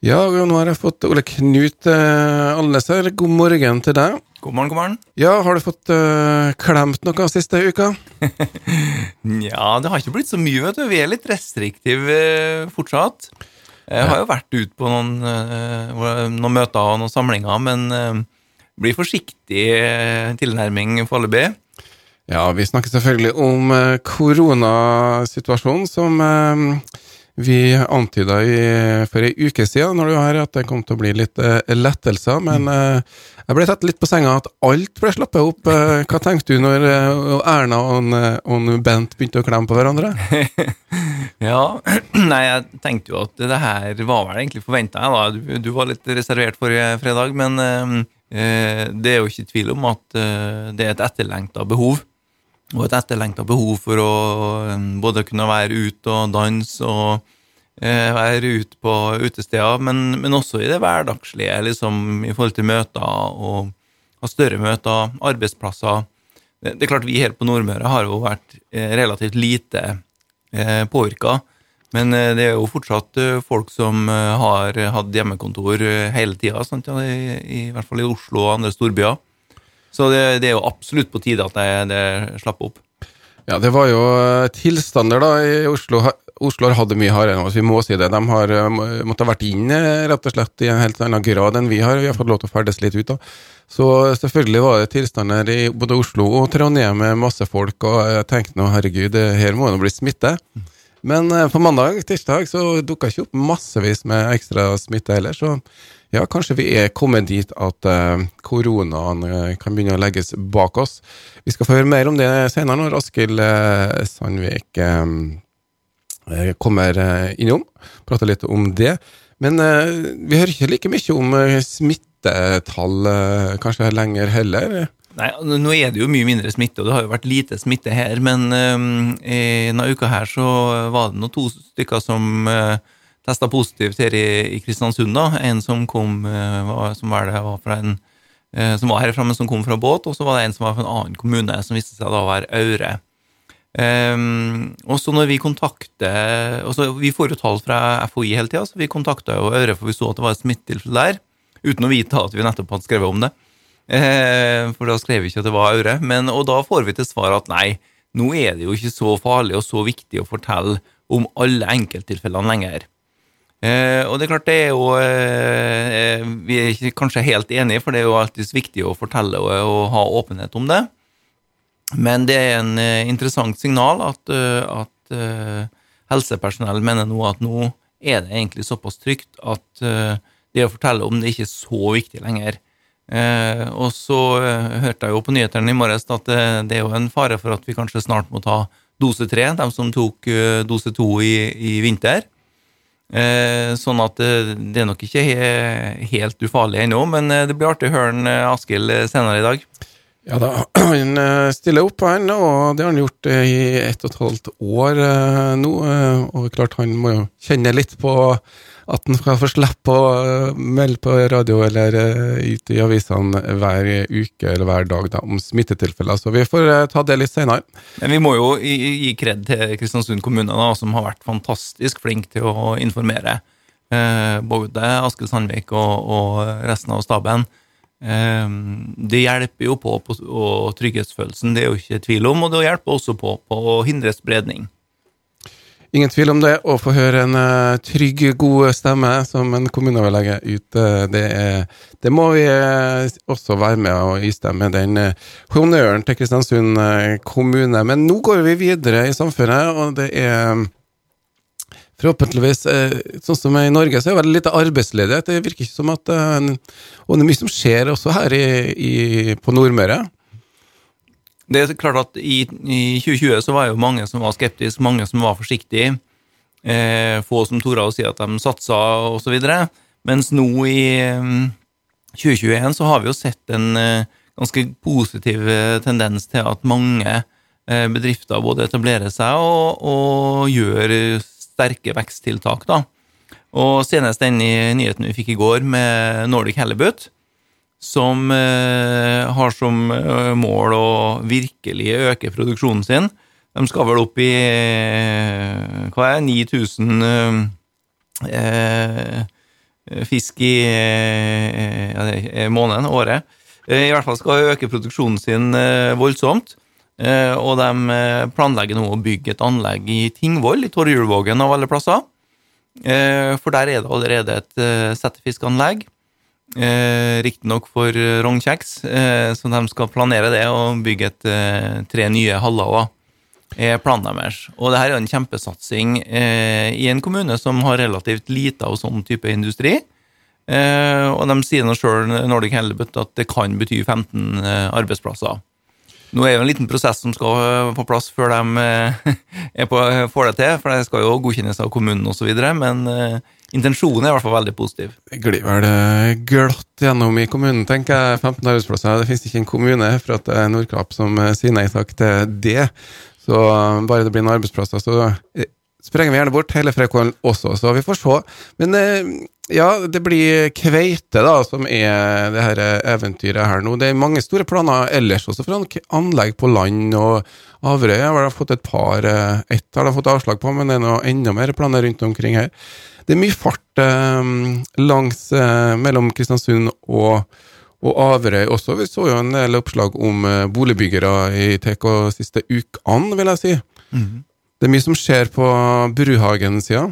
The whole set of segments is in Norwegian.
Ja, nå har jeg fått Ole Knut eh, Alnes her. God morgen til deg. God morgen, god morgen. Ja, har du fått uh, klemt noe siste uka? Ja, det har ikke blitt så mye, vet du. Vi er litt restriktive uh, fortsatt. Jeg har jo vært ute på noen, uh, noen møter og noen samlinger, men uh, blir forsiktig tilnærming foreløpig. Ja, vi snakker selvfølgelig om koronasituasjonen som vi antyda for ei uke siden når du var her, at det kom til å bli litt uh, lettelser. Men uh, jeg ble tatt litt på senga at alt ble slappet opp. Uh, hva tenkte du når Erna og, og Bent begynte å klemme på hverandre? Ja, nei, jeg tenkte jo at det her var vel egentlig forventa, jeg, da. Du, du var litt reservert forrige fredag, men det er jo ikke tvil om at det er et etterlengta behov. Og et etterlengta behov for å eh, både kunne være ute og danse og eh, være ute på utesteder, men, men også i det hverdagslige, liksom i forhold til møter og ha større møter, arbeidsplasser. Det, det er klart Vi her på Nordmøre har jo vært eh, relativt lite eh, påvirka. Men eh, det er jo fortsatt eh, folk som eh, har hatt hjemmekontor eh, hele tida, ja, i, i hvert fall i Oslo og andre storbyer. Så det, det er jo absolutt på tide at det, det slapper opp. Ja, det var jo eh, tilstander da i Oslo. Oslo har hatt det mye hardere enn oss, vi må si det. De har eh, måttet ha vært inne rett og slett i en helt annen grad enn vi har. Vi har fått lov til å ferdes litt ut da. Så selvfølgelig var det tilstander i både Oslo og Trondheim med masse folk, og jeg tenkte nå, herregud, her må jo bli smitte. Men eh, på mandag, tirsdag, så dukka ikke opp massevis med ekstra smitte heller, så ja, kanskje vi er kommet dit at eh, koronaen eh, kan begynne å legges bak oss. Vi skal få høre mer om det senere når Askild Sandvik kommer innom. Prate litt om det. Men vi hører ikke like mye om smittetall kanskje lenger heller. Nei, Nå er det jo mye mindre smitte, og det har jo vært lite smitte her. Men øh, denne uka her så var det nå to stykker som øh, testa positivt her i, i Kristiansund. da. En som kom øh, var, som var, det, var fra en, eh, som var herfra, men som kom fra båt. Og så var det en som var fra en annen kommune, som viste seg da å være Aure. Um, og så når vi kontakter og så Vi får jo tall fra FHI hele tida, så vi kontakta jo Aure, for vi så at det var et smittetilfelle der. Uten å vite at vi nettopp hadde skrevet om det. Eh, for da skrev vi ikke at det var Aure. Men, og da får vi til svar at nei, nå er det jo ikke så farlig og så viktig å fortelle om alle enkelttilfellene lenger. Eh, og det er klart, det er jo eh, Vi er ikke kanskje helt enige, for det er jo alltid viktig å fortelle og, og ha åpenhet om det. Men det er en eh, interessant signal at, eh, at eh, helsepersonell mener nå at nå er det egentlig såpass trygt at eh, det å fortelle om det ikke er så viktig lenger. Eh, og så eh, hørte jeg jo på nyhetene i morges at det, det er jo en fare for at vi kanskje snart må ta dose tre, de som tok eh, dose to i, i vinter. Eh, sånn at eh, det er nok ikke he helt ufarlig ennå, men eh, det blir artig å høre en, eh, Askild eh, senere i dag. Ja da, han eh, stiller opp, han, og det har han gjort eh, i ett og et halvt år eh, nå. eh, Og klart han må jo kjenne litt på at han skal få slippe å eh, melde på radio eller eh, ut i avisene hver uke eller hver dag da, om smittetilfeller. Så vi får eh, ta det litt senere. Men vi må jo gi kred til Kristiansund kommune, da, som har vært fantastisk flink til å informere. Både Askild Sandvik og, og resten av staben. Det hjelper jo på, på trygghetsfølelsen, det er jo ikke tvil om, og det hjelper også på, på å hindre spredning. Ingen tvil om det. Å få høre en uh, trygg, god stemme som en kommuneoverlege ute, det, er, det må vi uh, også være med og istemme den uh, honnøren til Kristiansund kommune. Men nå går vi videre i samfunnet, og det er forhåpentligvis Sånn som i Norge, så er det veldig lite arbeidsledighet. Det virker ikke som at Og det er mye som skjer også her i, i, på Nordmøre. Det er klart at i, i 2020 så var det jo mange som var skeptiske, mange som var forsiktige. Eh, få som torde å si at de satsa, osv. Mens nå i mm, 2021 så har vi jo sett en eh, ganske positiv eh, tendens til at mange eh, bedrifter både etablerer seg og, og gjør sterke veksttiltak. da. Og senest den nyheten vi fikk i går med Nordic Halibut, som eh, har som eh, mål å virkelig øke produksjonen sin. De skal vel opp i eh, hva er 9000 eh, fisk i ja, måneden, året. I hvert fall skal øke produksjonen sin voldsomt. Og de planlegger nå å bygge et anlegg i Tingvoll, i Torjulvågen av alle plasser. For der er det allerede et settefiskanlegg. Eh, Riktignok for rognkjeks, eh, så de skal planere det og bygge et, tre nye haller. er planen deres. Og det her er en kjempesatsing eh, i en kommune som har relativt lite av sånn type industri. Eh, og de sier nå sjøl, at det kan bety 15 eh, arbeidsplasser. Nå er det jo en liten prosess som skal eh, på plass før de eh, på, får det til, for det skal jo godkjennes av kommunen osv., men eh, intensjonen er i hvert fall veldig positiv. Det glir vel glatt gjennom i kommunen, tenker jeg. 15 arbeidsplasser. Det finnes ikke en kommune for at det er Nordkapp som sier nei takk til det. Så bare det blir noen arbeidsplasser, så sprenger vi gjerne bort hele Freikollen også, så vi får se. Men eh, ja, det blir kveite, da, som er det her eventyret her nå. Det er mange store planer ellers også for anlegg på land og Averøy har de fått et par eh, Ett har de fått avslag på, men det er noe enda mer planer rundt omkring her. Det er mye fart eh, langs eh, mellom Kristiansund og og Averøy også. Vi så jo en del oppslag om boligbyggere i TK siste ukene, vil jeg si. Mm. Det er mye som skjer på Bruhagen-sida.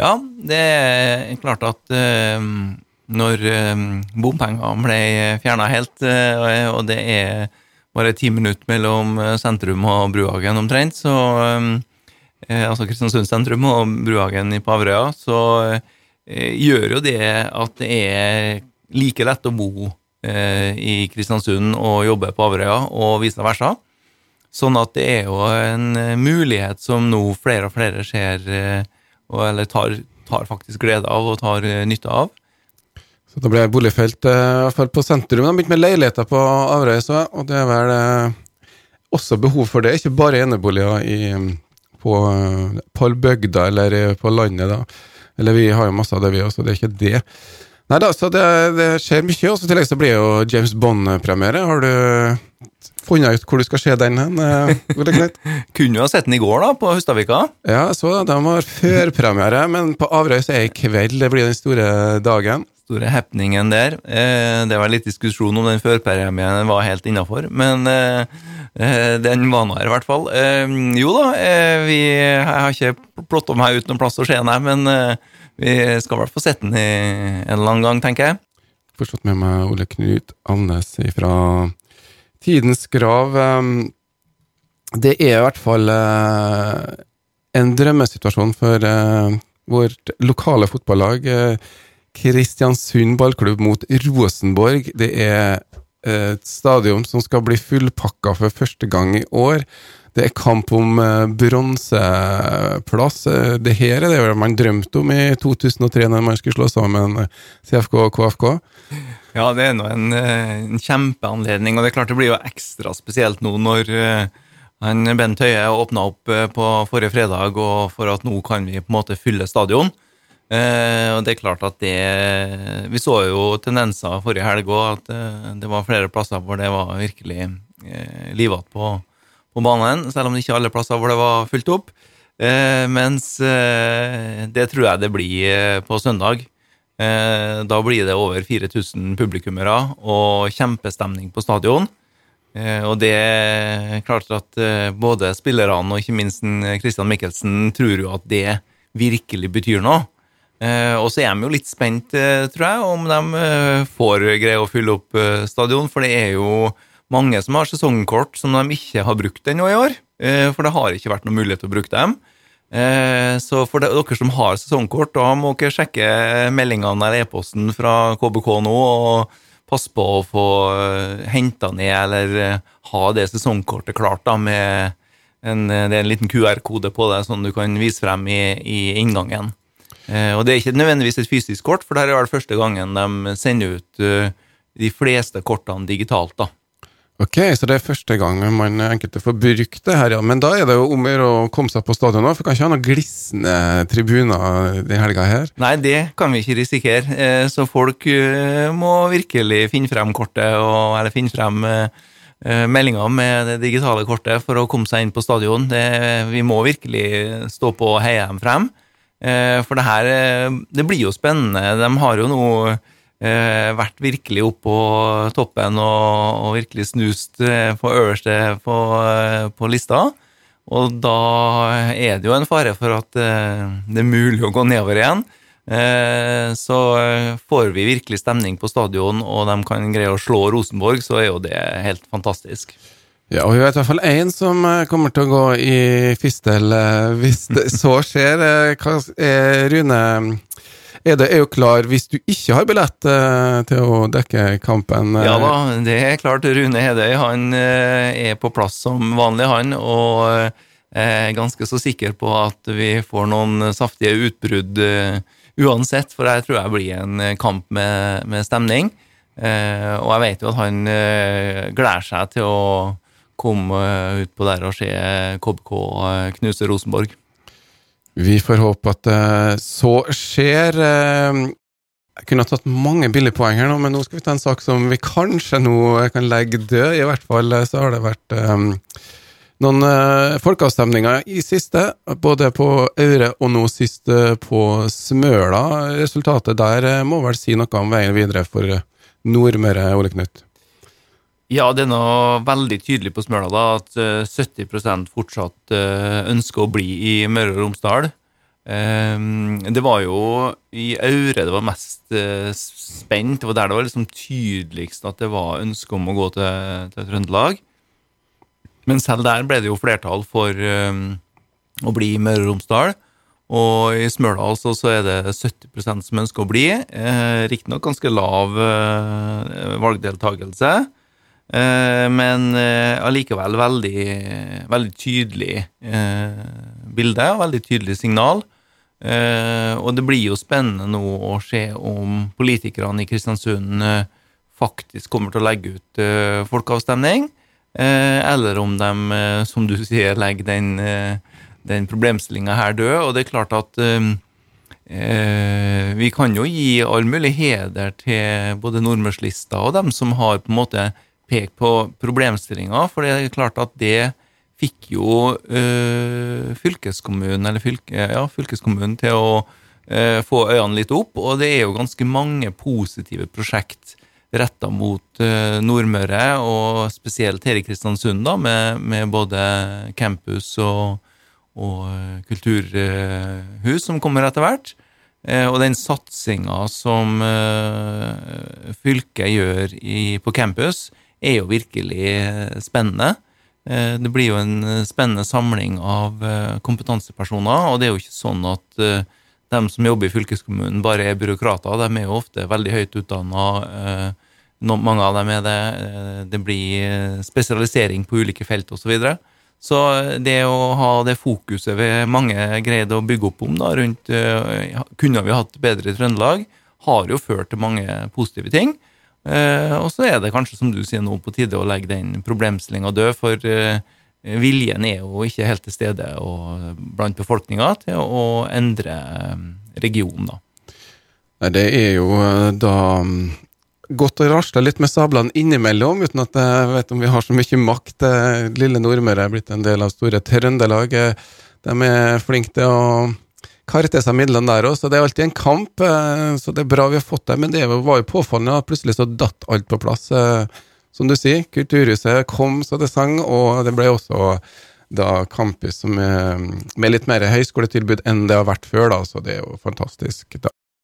Ja, det er klart at uh, når uh, bompengene ble fjerna helt, uh, og det er bare ti minutter mellom sentrum og Bruhagen omtrent, så Altså Kristiansund sentrum og Bruhagen på Averøya, så gjør jo det at det er like lett å bo i Kristiansund og jobbe på Averøya, og vice versa. Sånn at det er jo en eh, mulighet som nå flere og flere ser, eh, eller tar, tar faktisk glede av og tar nytte av. Så da ble boligfelt i hvert fall på sentrum. De har begynt med leiligheter på Averøy, og det er vel også behov for det. Ikke bare eneboliger i, på, på bygda eller på landet, da. Eller vi har jo masse av det, vi også, det er ikke det. Nei da, så det, det skjer mye. Og i tillegg så blir det jo James Bond-premiere. Har du funnet ut hvor du skal se den hen? Eh, Kunne jo ha sett den i går, da, på Hustadvika. Ja, så de har førpremiere, men på Averøy så er det i kveld det blir den store dagen. Store happeningen der. Eh, det var litt diskusjon om den førpremien var helt innafor, men eh, den var nå her, i hvert fall. Jo da, vi, jeg har ikke plotta meg ut noen plass å se den, men vi skal i hvert fall sette den i en eller annen gang, tenker jeg. Forstått med meg Ole Knut Alnes fra Tidens Grav. Det er i hvert fall eh, en drømmesituasjon for eh, vårt lokale fotballag. Eh, Kristiansund ballklubb mot Rosenborg. Det er et stadion som skal bli fullpakka for første gang i år. Det er kamp om uh, bronseplass. Uh, det her er det man drømte om i 2003, når man skulle slå sammen eh, CFK og KFK. Ja, det er nå en, en, kjempeanledning, og det er klart det blir jo ekstra spesielt nå når han Bent Høie åpna opp på forrige fredag, og for at nå kan vi på en måte fylle stadion. og det er klart at det Vi så jo tendenser forrige helg òg, at det var flere plasser hvor det var virkelig eh, livete på på banen, selv om det ikke er alle plasser hvor det var fullt opp. Eh, mens eh, det tror jeg det blir eh, på søndag. Da blir det over 4000 publikummere og kjempestemning på stadion. Og det er klart at både spillerne og ikke minst Christian Michelsen tror jo at det virkelig betyr noe. og så er de jo litt spent, tror jeg, om de får greie å fylle opp stadion, for det er jo mange som har sesongkort som de ikke har brukt ennå i år. Eh, for det har ikke vært noen mulighet til å bruke dem. Eh, så for dere som har sesongkort, da må dere sjekke meldingene eller e-posten fra KBK nå og passe på å få eh, henta ned eller ha det sesongkortet klart da med en, det er en liten QR-kode på det, sånn du kan vise frem i, i inngangen. Og det er ikke nødvendigvis et fysisk kort, for det er vel første gangen de sender ut de fleste kortene digitalt. da. Ok, så det er første gang man enkelte får brukt det her, ja. Men da er det jo om å komme seg på stadion òg, for kan ikke ha noen glisne tribuner den helga her? Nei, det kan vi ikke risikere. Eh, så folk eh, må virkelig finne frem kortet, og, eller finne frem eh, meldinga med det digitale kortet for å komme seg inn på stadion. Det, vi må virkelig stå på og heie dem frem. Eh, for det her eh, Det blir jo spennende. De har jo nå eh, vært virkelig oppe på toppen og, og virkelig snust eh, på øverste på, eh, på, lista. Og da er det jo en fare for at eh, det er mulig å gå nedover igjen. Så får vi virkelig stemning på stadion, og de kan greie å slå Rosenborg, så er jo det helt fantastisk. Ja, og vi vet i hvert fall én som eh, kommer til å gå i fistel eh, hvis det så skjer. Eh, hva er Rune det er jo klar hvis du ikke har billett til å dekke kampen? Ja da, det er klart. Rune Hedøy han er på plass som vanlig, han. Og er ganske så sikker på at vi får noen saftige utbrudd uansett, for jeg tror jeg blir en kamp med, med stemning. Og jeg vet jo at han gleder seg til å komme ut på der og se KBK eh, knuse Rosenborg. Vi får håpe at uh, så skjer. Uh, jeg kunne ha tatt mange billige poeng her nå, men nå skal vi ta en sak som vi kanskje nå kan legge død. I hvert fall så har det vært um, noen uh, folkeavstemninger i siste, både på Aure og nå sist på Smøla. Resultatet der må vel si noe om veien videre for Nordmøre, Ole Knut? Ja, det er nå veldig tydelig på Smøla da, at 70 eh, fortsatt eh, ønsker å bli i Møre og Romsdal. Ehm, det var jo i Aure det var mest eh, spent. Det var der det var liksom tydeligst at det var ønske om å gå til, til Trøndelag. Men selv der ble det jo flertall for å bli i Møre og Romsdal. Og i Smøla altså så er det 70% som ønsker å bli. Eh, Riktignok ganske lav eh, valgdeltakelse. Eh, men eh, allikevel veldig, veldig tydelig eh, bilde og veldig tydelig signal. Og det blir jo spennende nå å se om politikerne i Kristiansund faktisk kommer til å legge ut folkeavstemning, eller om de, som du sier, legger den, den problemstillinga her død. Og det er klart at vi kan jo gi all mulig heder til både Nordmørslista og dem som har på en måte pekt på problemstillinga, for det er klart at det fikk jo øh, fylkeskommunen, eller fylke, ja, fylkeskommunen til å øh, få øynene litt opp, og det er jo ganske mange positive prosjekt retta mot øh, Nordmøre, og spesielt her i Kristiansund, da, med, med både campus og, og kulturhus som kommer etter hvert. Og den satsinga som fylket gjør i, på campus, er jo virkelig eh, spennende. Eh, det blir jo en spennende samling av eh, kompetansepersoner, og det er jo ikke sånn at de som jobber i fylkeskommunen, bare er byråkrater. De er jo ofte veldig høyt utdanna. Mange av dem er det. Det blir spesialisering på ulike felt osv. Så, videre. så det å ha det fokuset vi mange greide å bygge opp om da, rundt Kunne vi hatt bedre Trøndelag? Har jo ført til mange positive ting. Eh, og så er det kanskje, som du sier nå, på tide å legge den problemstillinga død, for eh, viljen er jo ikke helt til stede blant befolkninga til å endre eh, regionen, da. Nei, det er jo da godt å rasle litt med sablene innimellom, uten at jeg vet om vi har så mye makt. Lille Nordmøre er blitt en del av store Trøndelag. De er flinke til å kare til seg midlene der òg, så det er alltid en kamp. Eh, så det er bra vi har fått det, men det var jo påfallende at plutselig så datt alt på plass. Eh, som du sier, Kulturhuset kom så det sang, og det ble også da campus som, med litt mer høyskoletilbud enn det har vært før, da, så det er jo fantastisk. Da